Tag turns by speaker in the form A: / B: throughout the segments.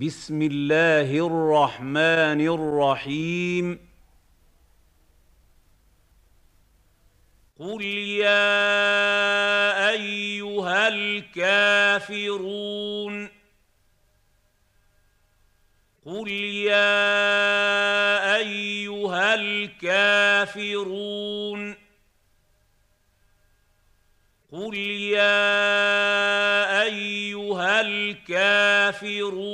A: بسم الله الرحمن الرحيم. قل يا أيها الكافرون. قل يا أيها الكافرون. قل يا الكافرون.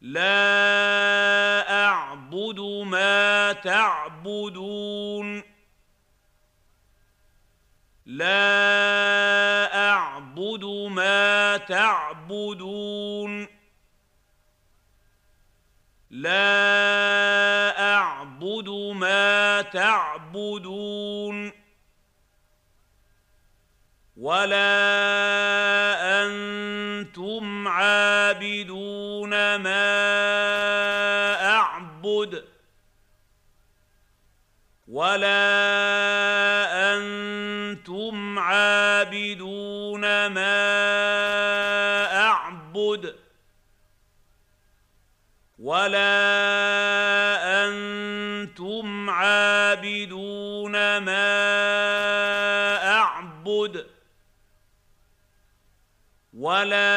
A: لا أعبد ما تعبدون. لا أعبد ما تعبدون. لا أعبد ما تعبدون. ولا أنتم عابدون ما اعبد ولا أنتم عابدون ما اعبد ولا أنتم عابدون ما اعبد ولا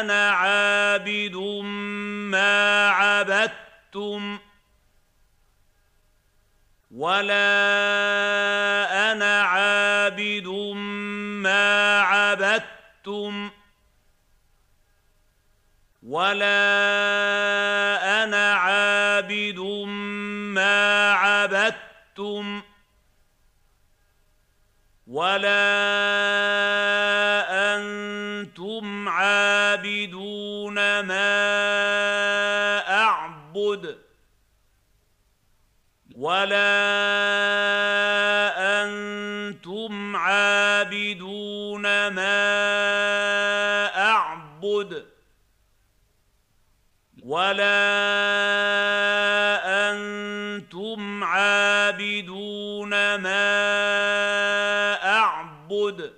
A: أنا عابد ما عبدتم ولا أنا عابد ما عبدتم ولا أنا عابد ما عبدتم ولا أنتم عابدون ما اعبد ولا أنتم عابدون ما اعبد ولا أنتم عابدون ما اعبد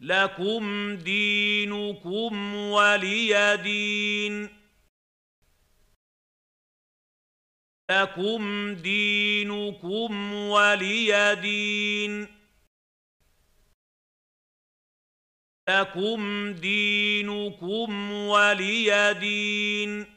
A: لكم دينكم ولي دين. لكم دينكم ولي دين. لكم دينكم ولي دين.